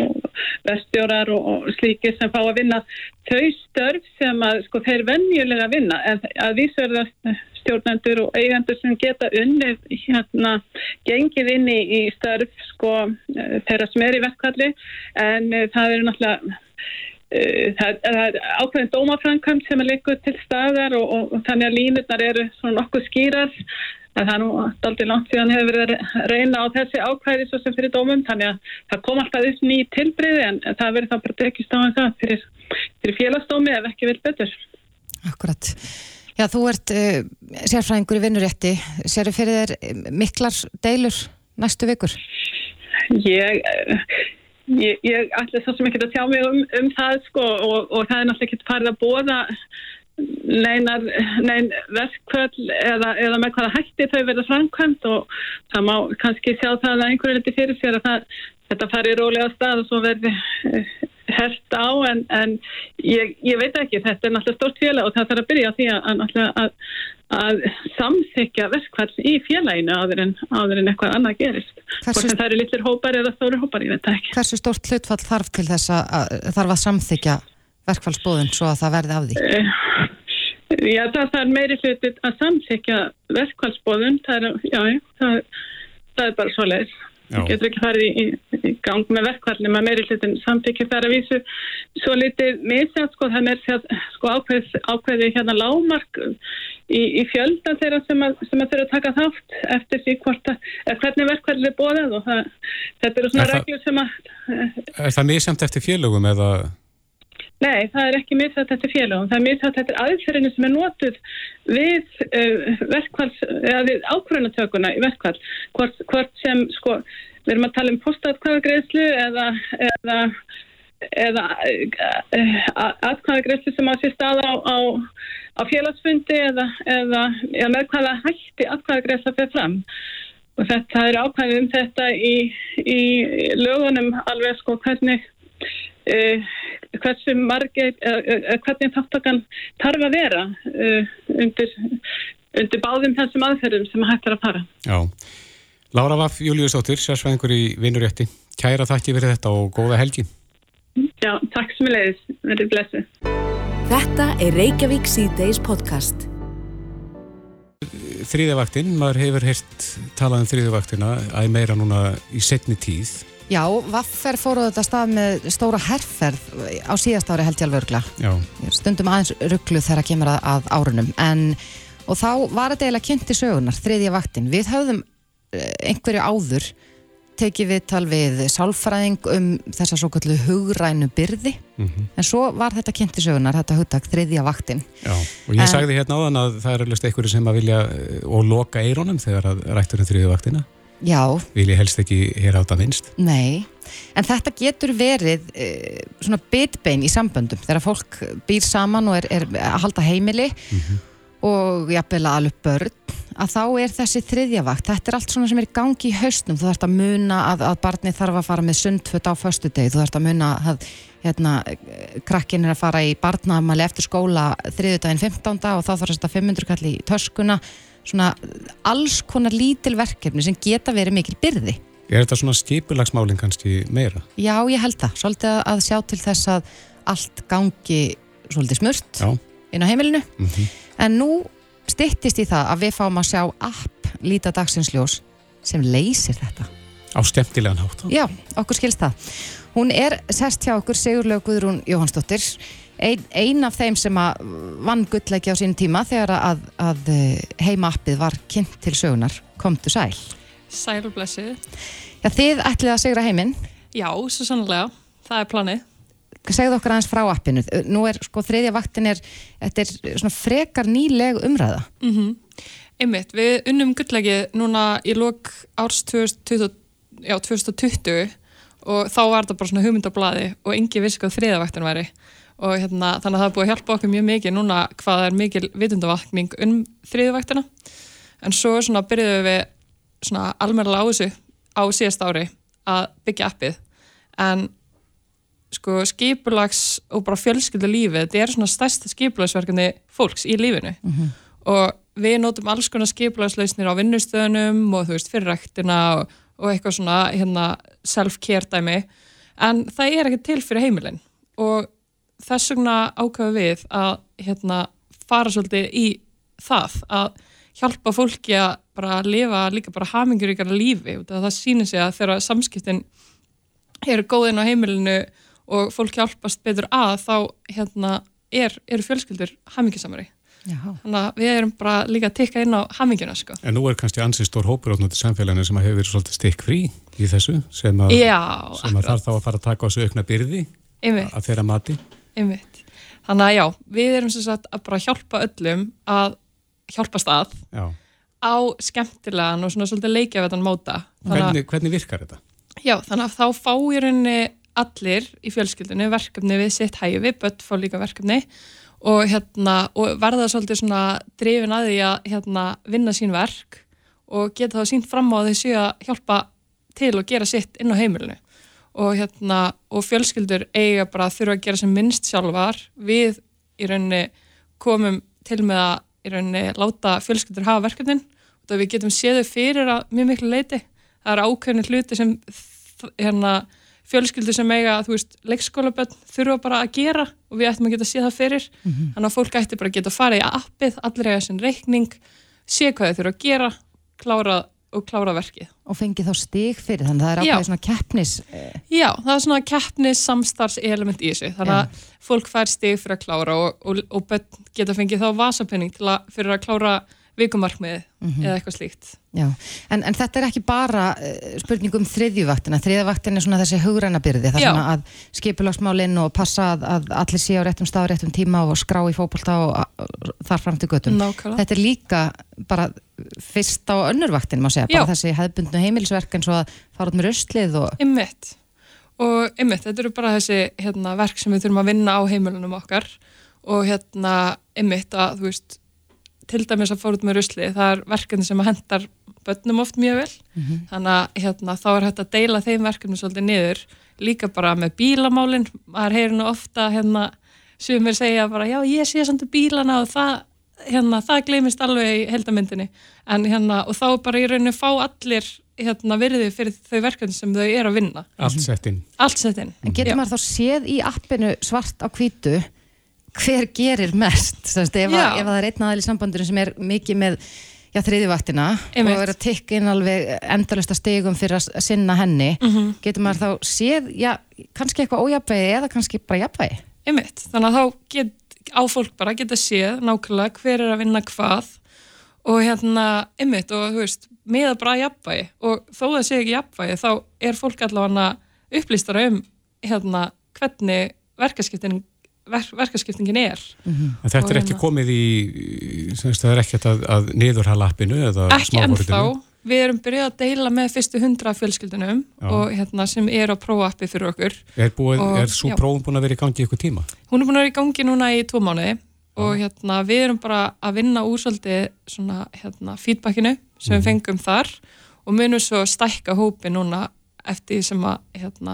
vestjórar og slíkir sem fá að vinna þau störf sem að sko þeir venjulega vinna. En að vísu er það stjórnendur og eigendur sem geta unnið hérna gengið inn í, í störf sko eh, þeirra sem er í verkvalli en uh, það eru náttúrulega uh, það, það er ákveðin dómafrankvæmt sem er líkuð til staðar og, og, og þannig að línutnar eru svona nokkuð skýrar það er nú aldrei langt síðan hefur verið að reyna á þessi ákvæði svo sem fyrir dómum þannig að það kom alltaf upp ný tilbriði en það verið þá bara tekist á það fyrir, fyrir félagsdómi ef ekki vil betur Akkurat Já, þú ert uh, sérfræðingur í vinnurétti. Séru fyrir þér eh, miklar deilur næstu vikur? Ég, ég, ég ætla svo sem ekki að tjá mig um, um það sko og, og það er náttúrulega ekki farið að bóða neinar, nein verkvöld eða, eða með hvaða hætti þau verða framkvæmt og það má kannski sjá það að einhverju liti fyrir sér að það, þetta fari rólega stað og svo verði hert á en, en ég, ég veit ekki, þetta er náttúrulega stort félag og það þarf að byrja á því að, að, að samþykja verkvall í félaginu áður en, áður en eitthvað annað gerist. Hvort sem það eru litlir hópar eða stóru hópar, ég veit ekki. Hversu stort hlutfall þarf til þess að þarf að samþykja verkvallsbóðun svo að það verði af því? Uh, já, það er meiri hlutit að samþykja verkvallsbóðun, það er, já, það, það er bara svo leiðis. Það getur ekki farið í, í gang með verkvarnir með meiri hlutin samtíkir þar að vísu svo litið misjað sko það er sko ákveð, ákveði hérna lámark í, í fjölda þeirra sem að, sem að þeirra taka þátt eftir því hvort að hvernig verkvarnir er bóðað og það, þetta eru svona reglur sem að Er það misjamt eftir félögum eða? Nei, það er ekki misjátt eftir félagum. Það er misjátt eftir aðferðinu sem er notuð við uh, við ákvörðunatökuna í verkvall. Hvort, hvort sem, sko, við erum að tala um postatkvæðagreðslu eða, eða, eða uh, atkvæðagreðslu sem á sér stað á, á, á félagsfundi eða, eða með hvaða hætti atkvæðagreðsla fyrir fram. Og þetta er ákvæðið um þetta í, í lögunum alveg, sko, hvernig hversu margir uh, uh, hvernig þáttakann tarf að vera undir, undir báðum þessum aðferðum sem hægt er að fara. Já, Lára Vaff Júliusóttir sérsvæðingur í Vinurétti Kæra þakki fyrir þetta og góða helgi. Já, takk sem er leiðis verið blessu Þetta er Reykjavík C-Days podcast. Þrýðavaktinn, maður hefur heilt talað um þrýðavaktina að meira núna í setni tíð Já, Vaffer fóruð þetta stað með stóra herrferð á síðast ári held ég alveg örgla. Stundum aðeins rugglu þegar að kemur að, að árunum. En, og þá var þetta eiginlega kynnt í sögunar, þriðja vaktin. Við höfðum einhverju áður tekið við tal við sálfræðing um þessa svo kallu hugrænu byrði. Mm -hmm. En svo var þetta kynnt í sögunar, þetta hugtak, þriðja vaktin. Já, og ég en, sagði hérna áðan að það er einhverju sem að vilja og loka eironum þegar að rættur um þriðja vaktina. Já. Vil ég helst ekki hér átt að vinst? Nei, en þetta getur verið e, svona bitbein í samböndum þegar fólk býr saman og er, er að halda heimili mm -hmm. og jafnvel að alveg börn að þá er þessi þriðjavakt, þetta er allt svona sem er gangi í haustum, þú þarfst að muna að, að barni þarf að fara með sundfött á föstu deg, þú þarfst að muna að hérna, krakkin er að fara í barnamali eftir skóla þriðjudaginn 15. og þá þarfst að 500 kalli í töskuna svona alls konar lítil verkefni sem geta verið mikil byrði. Er þetta svona skipulagsmálinn kannski meira? Já, ég held það. Svolítið að sjá til þess að allt gangi svolítið smurt Já. inn á heimilinu. Mm -hmm. En nú stittist í það að við fáum að sjá app Líta dagsinsljós sem leysir þetta. Á stefnilegan hátt? Já, okkur skilst það. Hún er sest hjá okkur Sigurlaug Guðrún Jóhannsdóttir ein, ein af þeim sem að vann gullleiki á sín tíma þegar að, að eh, heimappið var kynnt til sögunar komtu sæl. Sælblessið Já, þið ætlið að segra heiminn. Já, svo sannlega, það er planið. Segðu okkar aðeins frá appinu. Nú er sko þriðja vaktin er, þetta er svona frekar nýleg umræða. Mm -hmm. einmitt, við unnum gulllegið núna í lok árs 2020, já, 2020 og þá var þetta bara svona hugmyndablaði og engi vissi hvað þriðavaktin væri og hérna, þannig að það er búið að hjálpa okkur mjög mikið núna hvað er mikil vitundavakning um þriðavaktina en svo svona byrjuðum við svona almennilega á þessu á síðast ári að byggja appið. En sko skipulags og bara fjölskyldu lífið, þetta er svona stærsta skipulagsverkefni fólks í lífinu. Og við notum alls konar skipulagslausnir á vinnustöðunum og þú veist fyrirræktina og, og eitthvað svona hérna, self-care dæmi. En það er ekki til fyrir heimilin. Og þess vegna ákveðum við að hérna, fara svolítið í það að hjálpa fólki að bara lifa líka bara haminguríkara lífi og það sýnir sig að þegar samskiptin eru góðin á heimilinu og fólk hjálpast betur að þá hérna, er, eru fjölskyldur hamingisamari. Já. Þannig að við erum bara líka að tikka inn á haminguna sko. En nú er kannski ansið stór hópur átnútið samfélaginu sem að hefur verið svolítið stikk frí í þessu sem að, Já, sem að þarf þá að fara að taka á þessu aukna byrði Einmitt. að þeirra mati. Einmitt. Þannig að já, við erum sem sagt að bara hjálpa öllum að hjálpast að Já. á skemmtilegan og svona svolítið leikjavetan móta. Þannig að, Hvernig, hvernig virkar þetta? já, þannig að þá fá í rauninni allir í fjölskyldunni verkefni við sitt hæfi, börn fá líka verkefni og, hérna, og verða svolítið svona drifin að því að hérna, vinna sín verk og geta þá sínt fram á þessu að hjálpa til og gera sitt inn á heimilinu og, hérna, og fjölskyldur eiga bara að þurfa að gera sem minnst sjálfar. Við í rauninni komum til með að í rauninni láta fjölskyldur hafa verkefnin. Og við getum séðu fyrir að mjög miklu leiti það er ákveðni hluti sem hérna, fjölskyldur sem eiga þú veist, leikskólaböld þurfa bara að gera og við ættum að geta séð það fyrir. Þannig að fólk ætti bara að geta að fara í appið allir eiga sinn reikning sé hvað þau þurfa að gera klára og klára verkið. Og fengi þá stig fyrir þannig að það er ákveðið svona keppnis eh, Já, það er svona keppnis samstarfs element í þessu, þannig að fólk fær stig fyrir að klára og, og, og geta fengið þá vasapenning til að, fyrir að klára vikumarkmiði eða eitthvað slíkt. Já, en, en þetta er ekki bara uh, spurning um þriðjuvaktina, þriðjuvaktin er svona þessi hugræna-byrði, það Já. svona að skipulagsmálinn og passa að, að allir sé á réttum stað, réttum tíma og skrá í fótbolta og þar fram til göttum. Nákvæmlega. Þetta er líka bara fyrst á önnurvaktin, má segja, bara Já. þessi hefðbundnu heimilisverk eins og að fara út með ruslið og Ymmit. Og ymmit, þetta eru bara þessi hérna, verk sem við þurfum að vinna á heimilunum okkar og hérna ymmit að, þú veist, til dæmis að fóra út með rusli, það er verkefni sem að hendar börnum oft mjög vel, þannig að hérna, þá er hægt að deila þeim verkefni svolítið niður, líka bara með bílamálin, maður heyrir nú ofta hérna, sumir segja bara, já, ég sé samt bílana og það, hérna, það gleymist alveg í heldamyndinni, en hérna, og þá bara í rauninu fá allir hérna, virði fyrir þau verkefni sem þau eru að vinna, Allt sett inn. allt sett inn. En getur maður þá séð í appinu svart á hvítu hver gerir mest ef, að, ef að það er einn aðal í sambandinu sem er mikið með Einmitt. og er að tikka inn alveg endalista stigum fyrir að sinna henni Mhm. getur maður þá séð já, kannski eitthvað ójafnvægi eða kannski bara jafnvægi Einmitt, þannig að þá get, á fólk bara geta séð nákvæmlega hver er að vinna hvað og hérna, einmitt og þú veist, bara að jafnvægi og þó það sé ekki jafnvægi þá er fólk allavega upplýstara um hérna hvernig verkaskiptin, ver, verkaskiptingin er. En þetta er ekki hérna- komið í, semst, það er ekkert að, að niðurhala appinu eða ekki ennþá, við erum byrjað að deila með fyrstu hundra fjölskyldunum og hérna sem er á prófappi fyrir okkur. Er, búið, Og- er svo já. prófum búin að vera í gangi ykkur tíma? Hún er búin að vera í gangi núna í tvo mánuði og hérna, við erum bara að vinna úr svolítið svona, hérna, feedbackinu sem við fengum þar og munum svo stækka hópi núna eftir því sem að hérna,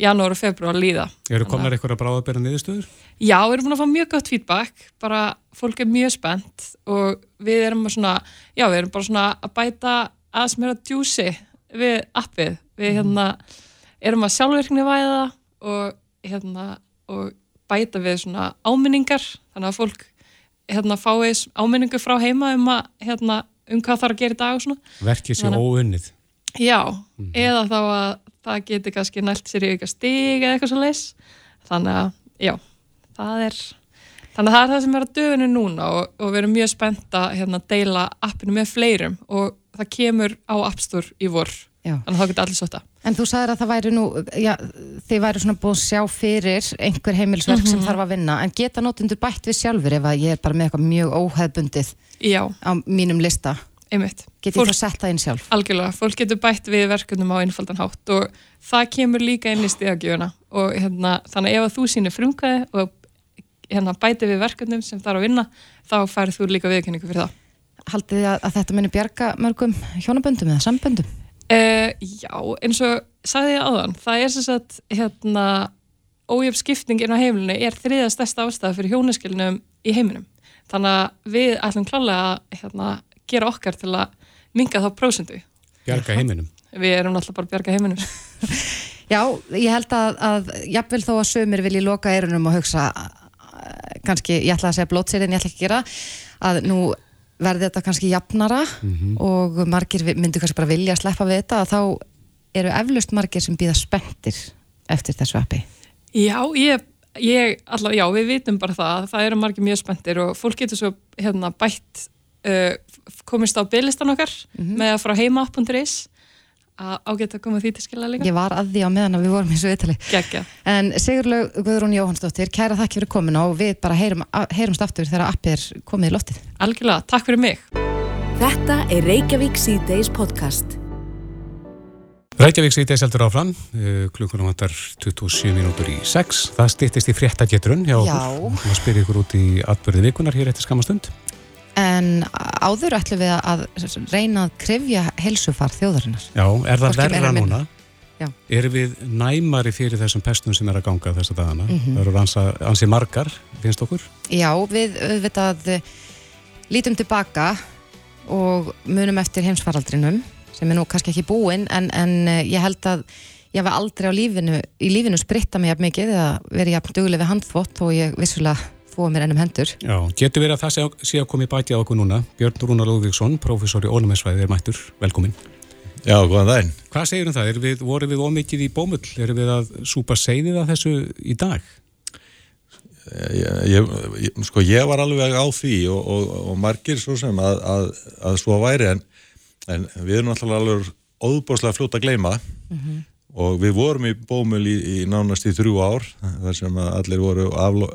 janúar og februar líða. Eru að- komnar eitthvað að bráðabera niðurstöður? Já, við erum búin að fá mjög gott feedback, bara fólk er mjög spennt og við erum að svona, já, við erum bara svona að bæta aðeins meira djúsi við appið. Við hérna erum að sjálfvirkni væða og hérna og bæta við svona áminningar, þannig að fólk hérna fái áminningu frá heima um að hérna um hvað þarf að gera í dag og svona. Verkið sé Þannig- óunnið. Já, eða þá að það geti kannski nælt sér í auka stig eða eitthvað svo leis þannig að, já, það er þannig að það er það sem er að döfunu núna og, og við erum mjög spennt að hérna, deila appinu með fleirum og það kemur á App Store í vor. Já. þannig að þá getur allir sota En þú sagðir að það væri nú, já, þið væri svona búin að sjá fyrir einhver heimilisverk sem þarf að vinna, en geta notendur bætt við sjálfur ef að ég er bara með eitthvað mjög óheðbundið Já, á mínum lista? Einmitt. Get ég Fólk- þá sett það inn sjálf? Algjörlega, fólk getur bætt við verkefnum á einfaldan hátt og það kemur líka inn í stíðagjöfuna og hérna, þannig að ef að þú sýnir frumkvæði og hérna, bæti við verkefnum sem er að vinna, þá færið þú líka viðkenningu fyrir það. Haldið þið að, að þetta muni bjarga mörgum hjónaböndum eða samböndum? Uh, já, eins og sagði ég áðan, það er sem sagt hérna, ójöf skipting inn á heimilinu er þriða stærsta ástæða fyrir hjónaskilnum í heiminum. Þannig að við ætlum klálega að hérna, gera okkar til að minga þá prósendu. Bjarga heiminum. Við erum náttúrulega bara að bjarga heiminum. Já, ég held að, að jafnvel þó að sömur vilji loka eirunum og hugsa eh, kannski, ég ætla að segja blótsir en ég ætla ekki að gera, að nú verði þetta kannski jafnara og margir myndu kannski bara vilja að sleppa við þetta að þá eru eflaust margir sem býða spenntir eftir þessu appi. Já, ég, ég allar, já, við vitum bara það, það eru margir mjög spenntir og fólk getur svo hérna bætt, uh, komist á byglistan okkar með að frá heima.is að ágætt að koma því til skilja líka. Ég var að því á meðan að við vorum í svo viðtali. Gekkja. En Sigurlaug Guðrún Jóhannsdóttir, kæra þakki fyrir komuna og við bara heyrum, heyrumst aftur þegar appið er komið í loftið. Algjörlega, takk fyrir mig. Þetta er Reykjavík C-Days podcast. Reykjavík sýtið seldur áfram, uh, klukkunum vantar 27 mínútur í 6. Það stýttist í fréttagetrun hjá Já. okkur. Það spyrir ykkur út í atbyrði vikunar hér eftir skamastund. En áður ætlum við að reyna að krifja helsufar þjóðarinnar. Já, er það verra núna? Já. Erum við næmari fyrir þessum pestum sem er að ganga þessa dagana? Mhm. Það eru ansa, ansi margar, finnst okkur? Já, við auðvitað eh, lítum tilbaka og munum eftir heimsfaraldrinum sem er nú kannski ekki búinn en, en eh, ég held að ég hef aldrei á lífinu, í lífinu spritta mig jafn mikið eða verið jafn duglega við handþvott og ég vissulega þóa mér ennum hendur. Já, getur verið að það sé, sé að koma í bæti á okkur núna. Björn Rúnar Lúðvíksson, prófessor í Ónumessvæði, er mættur. Velkomin. Já, góðan daginn. Hvað segir um það? Er við, voru við ómikið í bómull? Erum við að súpa seiðið að þessu í dag? Ég, ég, ég, sko, ég var alveg á því og, og, og margir svo sem að, að, að svo væri en, en við erum alltaf alveg óbúslega fljótt að gleyma og við vorum í bómul í, í nánast í þrjú ár þar sem að allir voru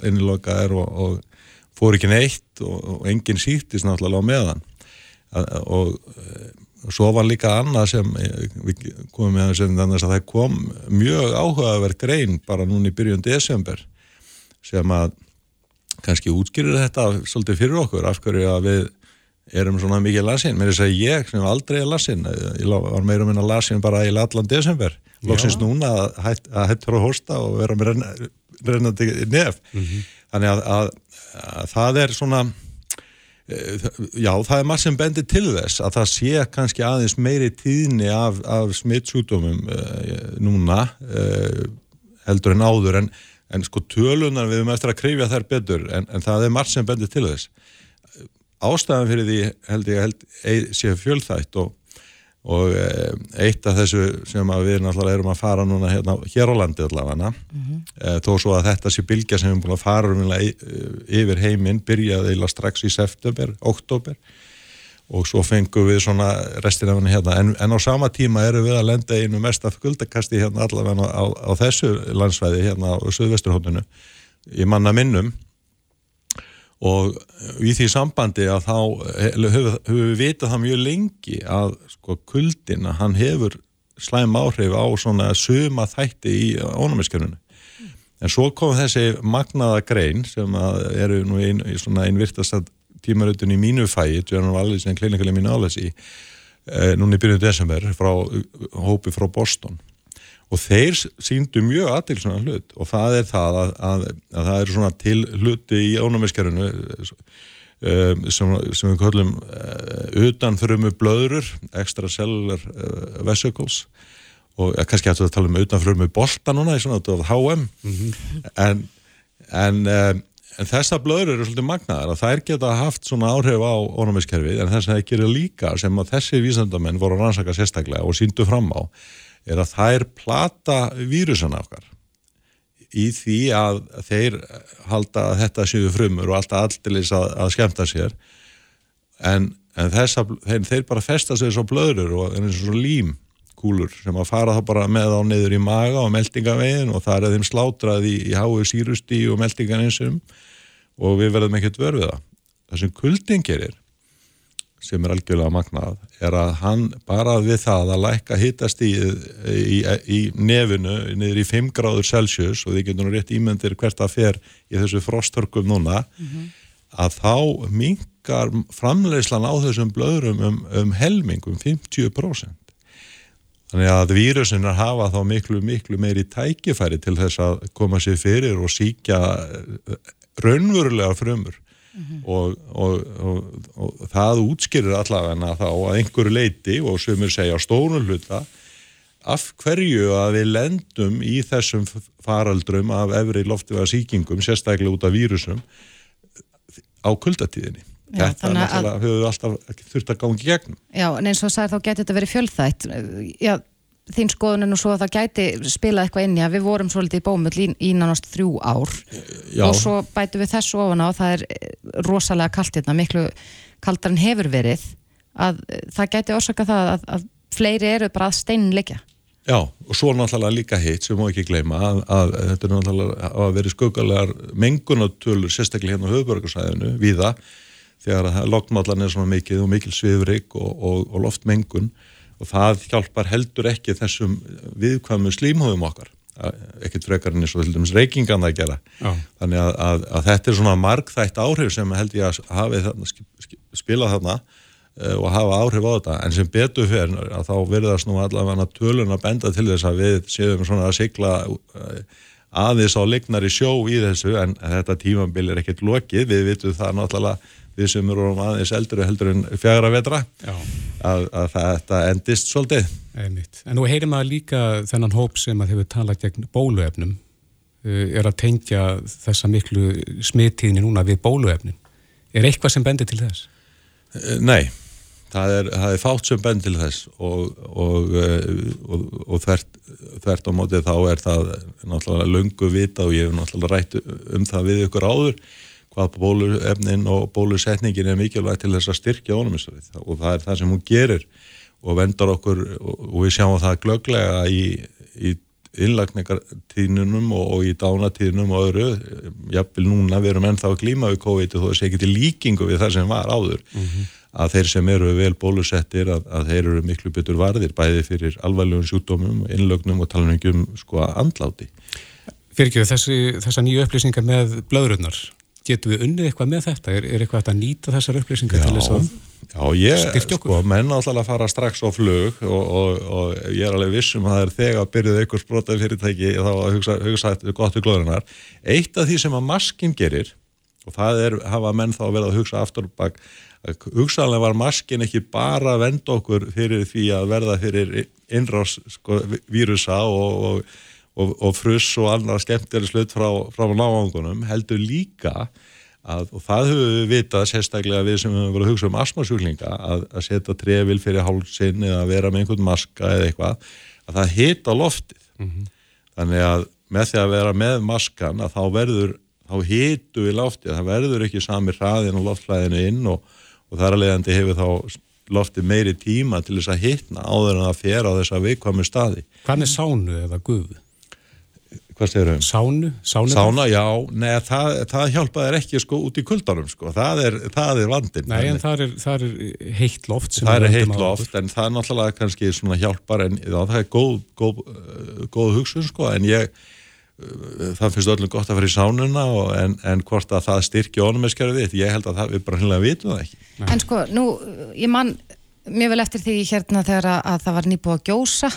innilokaðir og, og fór ekki neitt og, og enginn sýttist náttúrulega á meðan. Að, og eh, svo var líka annað sem eh, við komum með þess að það kom mjög áhugaverð grein bara núna í byrjun desember sem að kannski útskýrir þetta svolítið fyrir okkur af hverju að við erum svona mikið lasin, mér er að segja ég sem aldrei er lasin, ég lá- var meira minna lasin bara í allan desember, loksins núna að, hætt, að hættur að hósta og vera með renna, rennandi nef. Þannig að, að, að það er svona eh, já, það er margt sem bendir til þess að það sé kannski aðeins meiri tíðni af, af smittsjúdómum uh, núna uh, heldur en áður. En, en sko tölunar við erum eftir að krifja þær betur en, en það er margt sem bendir til þess. Ástæðan fyrir því held ég held, ei- sé fjölþætt og, og eh, eitt af þessu sem við náttúrulega erum að fara núna hérna, hér á landi allavega eh, þó svo að þetta sé bylgja sem við erum búin að fara umlega yfir heiminn byrjaði eila strax í september, oktober og svo fengum við svona restina af henni hérna. En, en á sama tíma erum við að lenda einu mest af guldakasti hérna allavega á, á þessu landsvæði hérna á Suðvesturhóndinu í manna minnum og í því sambandi að þá höfum höfum við vitað það mjög lengi að sko kuldin að hann hefur slæm áhrif á svona suma þætti í ónumiskerfunu en svo kom þessi magnaða grein sem að eru nú ein, í svona einvirtast tímarutun í mínu fæi General Alice and Clinical Immunology eh, núna í byrjun desember frá hópi frá Boston og þeir síndu mjög aðtilsuna hlut. Og það er það að, að, að það eru svona til hluti í ónumiskerfinu um, sem, sem við kallum uh, utanfrumu blöðrur extracellular uh, vesicles. Og ja, kannski ættu að tala um utanfrumu bolta núna í svona þetta var HM en, en, um, en þessar blöður eru svolítið magnaðar. Að þær geta haft svona áhrif á ónumiskerfið en þess að það gerir líka sem að þessi vísendamenn voru að rannsaka sérstaklega og síndu fram á er að þær plata vírusana okkar í því að þeir halda að þetta séu frumur og alltaf allilis að, að skemmta sér en, en þessa, þeir, þeir bara festa sig svo blöður og eins og svo lím kúlur sem að fara þá bara með á niður í maga og meldingavegin og það er þeim slátrað í, í háu sírustí og meldinganinsum og við verðum ekkert verfið það. Það sem kuldin gerir sem er algjörlega magnað, er að hann bara við það að lækka hittast í, í, í nefinu niður í 5 gráður Celsius og þið getur nú rétt ímyndir hvert að fer í þessu frostörkum núna mm -hmm. að þá mingar framleyslan á þessum blöðurum um, um helmingum 50% þannig að vírusinar hafa þá miklu miklu meiri tækifæri til þess að koma sér fyrir og síkja raunverulega frumur Mm -hmm. og, og, og, og það útskýrir allavega þá að einhverju leiti og sem er segja stórun hluta af hverju að við lendum í þessum faraldrum af efri loftilega síkingum, sérstaklega út af vírusum á kuldatíðinni Já, þetta náttúrulega, höfum við alltaf þurft að gangi gegnum. Já, en eins og það er þá getur þetta verið fjölþætt Já, þín skoðunum og svo að það gæti spilað eitthvað inn í að við vorum svolítið í bómull í, í nánast þrjú ár. Já. og svo bætu við þessu ofan á það er eh, rosalega kallt hérna, miklu kaldar en hefur verið að eh, það gæti orsaka það að, að fleiri eru bara að steinleikja Já, og svo náttúrulega líka hitt sem má ekki gleyma að, að þetta er náttúrulega að veri skugalegar mengunatölur sérstaklega hérna á höfðbörgarsæðinu viða þegar loknmallan er svona mikið og mikil svifrik og, og, og loftmengun og það hjálpar heldur ekki þessum viðkvæmu slímhóðum okkar. Ekkert frekar enn eins og til dæmis reykingan að gera. Já. þannig að, að, að þetta er svona margþætt áhrif sem held ég að hafi þarna, spila þarna uh, og hafa áhrif á þetta. En sem betur fyrir að þá verðast nú allavega tölun að benda til þess að við séum svona að sigla uh, aðeins á lignar í sjó í þessu en þetta tímambil er ekkert lokið, við vitum það náttúrulega við sem eru aðeins eldri heldur en fjagra vetra að, að þetta endist svolítið. Einmitt. En nú heyrim að líka þennan hóp sem að hefur talað gegn bóluefnum uh, er að tengja þessa miklu smittíðni núna við bóluefnum. Er eitthvað sem bendir til þess? Uh, nei, það er, það er fátt sem bendir til þess og, og, uh, og, og þvert, þvert á mótið þá er það náttúrulega lungu vita og ég hef náttúrulega rætt um það við ykkur áður hvað bóluefnin og bólusetningin er mikilvægt til þess að styrkja ónumistarið og það er það sem hún gerir og vendar okkur og við sjáum það glöglega í, í innlagningartíðnunum og, og í dánatíðnunum og öðru, jafnvel núna við erum ennþá að glíma við COVID og þó sé ekki til líkingu við það sem var áður. Mm -hmm. að þeir sem eru vel bólusettir að, að þeir eru miklu betur varðir bæði fyrir alvarlegum sjúkdómum, innlögnum og talningum sko að andláti. Fyrir ekki þessa nýju upplýsingar með blöðrunnar getum við unnið eitthvað með þetta? Er, er eitthvað að nýta þessar upplýsingar til þess að ég, styrkja okkur? Já, menn áttalega að fara strax á flug og, og, og ég er alveg vissum að það er þegar að byrjuð einhver sprótað fyrirtæki þá að hugsa, hugsa gott við glóðunar. Eitt af því sem að maskin gerir og það er, hafa menn þá verið að hugsa aftur bak, hugsaðlega var maskin ekki bara að venda okkur fyrir því að verða fyrir innrás sko, vírusa og, og og, og fruss og annar skemmtilega slutt frá, frá náangunum heldur líka að, og það höfum við vitað sérstaklega við sem höfum verið að hugsa um asmasjúklinga að, að setja trefil fyrir hálsinn eða vera með einhvern maska eða eitthvað að það hita loftið mm -hmm. þannig að með því að vera með maskan að þá verður þá hitu við loftið, það verður ekki sami hraðin og loftlæðinu inn og, og þar að leiðandi hefur þá loftið meiri tíma til þess að hitna áður en að fjera á þessa veikvæmi staði. Er sánu eða guð? Hvað segir þau? Sánu? Sánu, Sána, já, neða, það, það hjálpaður ekki sko út í kuldanum sko, það er, það er vandin. Nei, en það er, það er heitt loft. Það er heitt loft, en það er náttúrulega kannski svona hjálpar, en já, það er góð, góð, góð hugsun sko, en ég, það finnst öllum gott að fara í sánuna, og, en, en hvort að það styrkja ónumeskerfið þitt, ég held að það, við bara hinnlega vitum það ekki. Nei. En sko, nú, ég mann mjög vel eftir því hérna þegar að, að það var nýbúið að gjósa,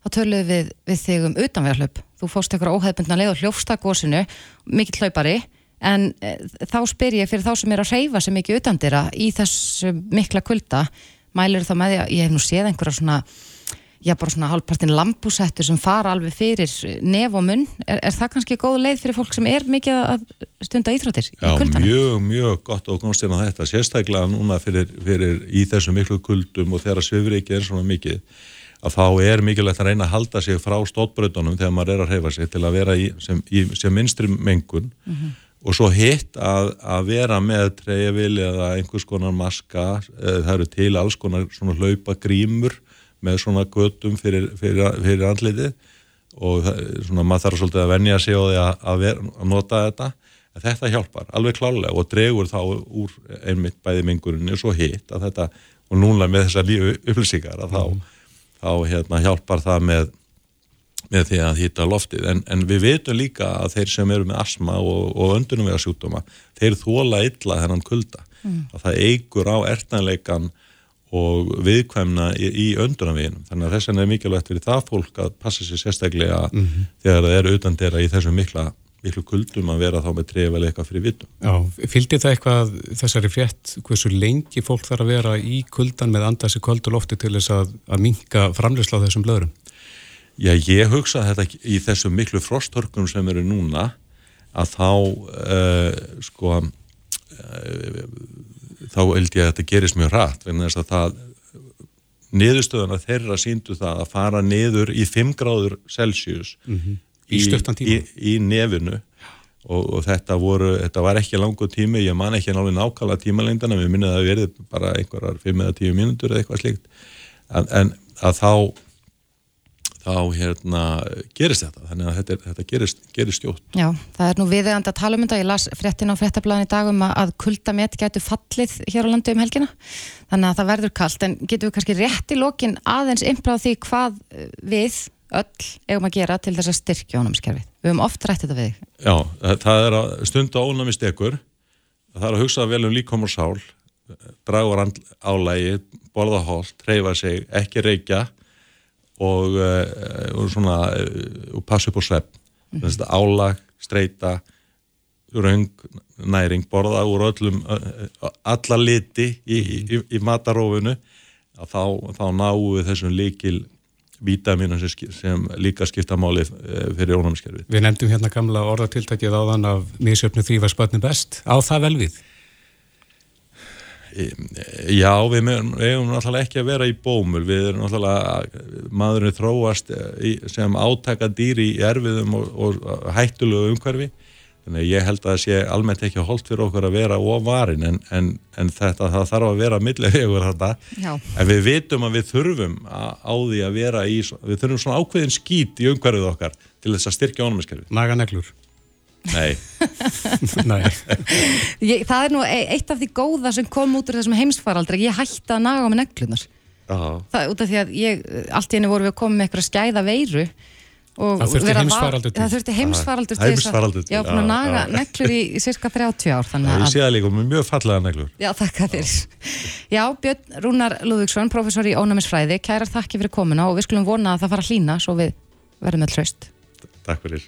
þá töluðum við, við þig um utanverðarhlaup þú fórst eitthvað óhefbundna leið og hljófsta gósinu, mikill hlaupari en e, þá spyr ég fyrir þá sem er að reyfa sem ekki utandira í þessu mikla kulda mælir þá með því að ég hef nú séð einhverja svona já bara svona hálfpartin lampúsettur sem fara alveg fyrir nef og munn er, er það kannski góð leið fyrir fólk sem er mikið að stunda íþróttir í kuldana? Já, mjög, mjög gott og komst inn á þetta sérstaklega núna fyrir, fyrir í þessu miklu kuldum og þegar svifri ekki er svona mikið að þá er mikilvægt að reyna að halda sig frá stótbröðunum þegar maður er að reyfa sig til að vera í, sem, í, sem minstri mengun mm -hmm. og svo hitt að, að vera með treyjavili eða einhvers konar maska, það eru til alls konar svona hlaupa grímur með svona göttum fyrir, fyrir, fyrir andlitið og svona maður þarf svolítið að venja sig á því að, að, ver, að nota þetta þetta hjálpar alveg klálega og dregur þá úr einmitt bæði mingurinn og svo hitt að þetta og núna með þessa lífi upplýsingar að þá, mm. Þá hérna, hjálpar það með, með því að hýta loftið en, en við veitum líka að þeir sem eru með asma og, og öndunum vera sjúkdóma þeir þóla illa þennan kulda mm. að það eigur á ertanleikan og viðkvæmna í, í öndunarveginum. Þannig að þess vegna er mikilvægt fyrir það fólk að passa sér sérstaklega mm -hmm. þegar það eru utan þeirra í þessum mikla, miklu kuldum að vera þá með tref eða eitthvað fyrir vittum. Já, fylgdi það eitthvað þessari frétt, hversu lengi fólk þarf að vera í kuldan með andasi kvöldu lofti til þess að, að minka framleysla á þessum blöðurum? Já, ég hugsa þetta í þessum miklu frosthörkum sem eru núna að þá uh, sko uh, þá held ég að þetta gerist mjög rætt vegna þess að það niðurstöðuna þeirra síndu það að fara niður í 5 gráður Celsius mm -hmm. Í, í, í nefinu. Og, og þetta, voru, þetta var ekki langu tími, ég man ekki nálega nákvæmlega tímalengdana, við minnaði að verði bara einhverjar 5 eða 10 mínútur eða eitthvað slíkt. En, en að þá þá hérna gerist þetta. Þannig að þetta, þetta gerist, gerist stjótt Já, það er nú viðegand að tala um þetta. Ég las fréttin á fréttablaðin í dag um að kuldamet getur fallið hér á landu um helgina. Þannig að það verður kallt en getur við kannski rétt í lokin aðeins innbráð því hvað við öll eigum að gera til þess að styrkja ónæmiskerfið við höfum oft rætt þetta við Já, það er að stunda ónæmistekur það er að hugsa vel um líkom og sál dragur álægi, borða hól, treyfa sig, ekki reykja og, uh, og svona uh, og passa upp á svepp mm -hmm. álag, streyta raung, næring, borða úr öllum, alla liti í, í, í matarófunu þá, þá náum við þessum líkil vítaminu sem, sem líka skipta máli fyrir ónámskerfið. Við nefndum hérna gamla orðatiltækið áðan af mísjöfnu þrýfa spötni best. Á það vel við? Já, við hefum náttúrulega ekki að vera í bómul, við erum náttúrulega, maðurinn þróast sem átaka dýri í erfiðum og, og hættulegu umhverfi, þannig að ég held að það sé almennt ekki holdt fyrir okkur að vera ofarin, en, en, en þetta það þarf að vera millilegur þetta, Já. en við vitum að við þurfum að, á því að vera í, við þurfum svona ákveðin skít í umhverfið okkar til þess að styrkja ónumiskerfi. Naga neglur. Nei, Nei. ég, Það er nú e- eitt af því góða sem kom út úr þessum heimsfaraldri ég hætti að naga á með neglunar það er út af því að ég allt í henni voru við að koma með eitthvað skæða veiru það þurfti heimsfaraldur það þurfti heimsfaraldur til þess að ég var búin að naga neglur í, í cirka 30 ár þannig að ég sé það líka með mjög fallega neglur. Já þakka þér. Já Björn Rúnar Lúðvíksson, professor í ónæmisfræði kærar þakki fyrir komuna og við skulum vona að það fara að hlýna svo við verðum með hlust Takk fyrir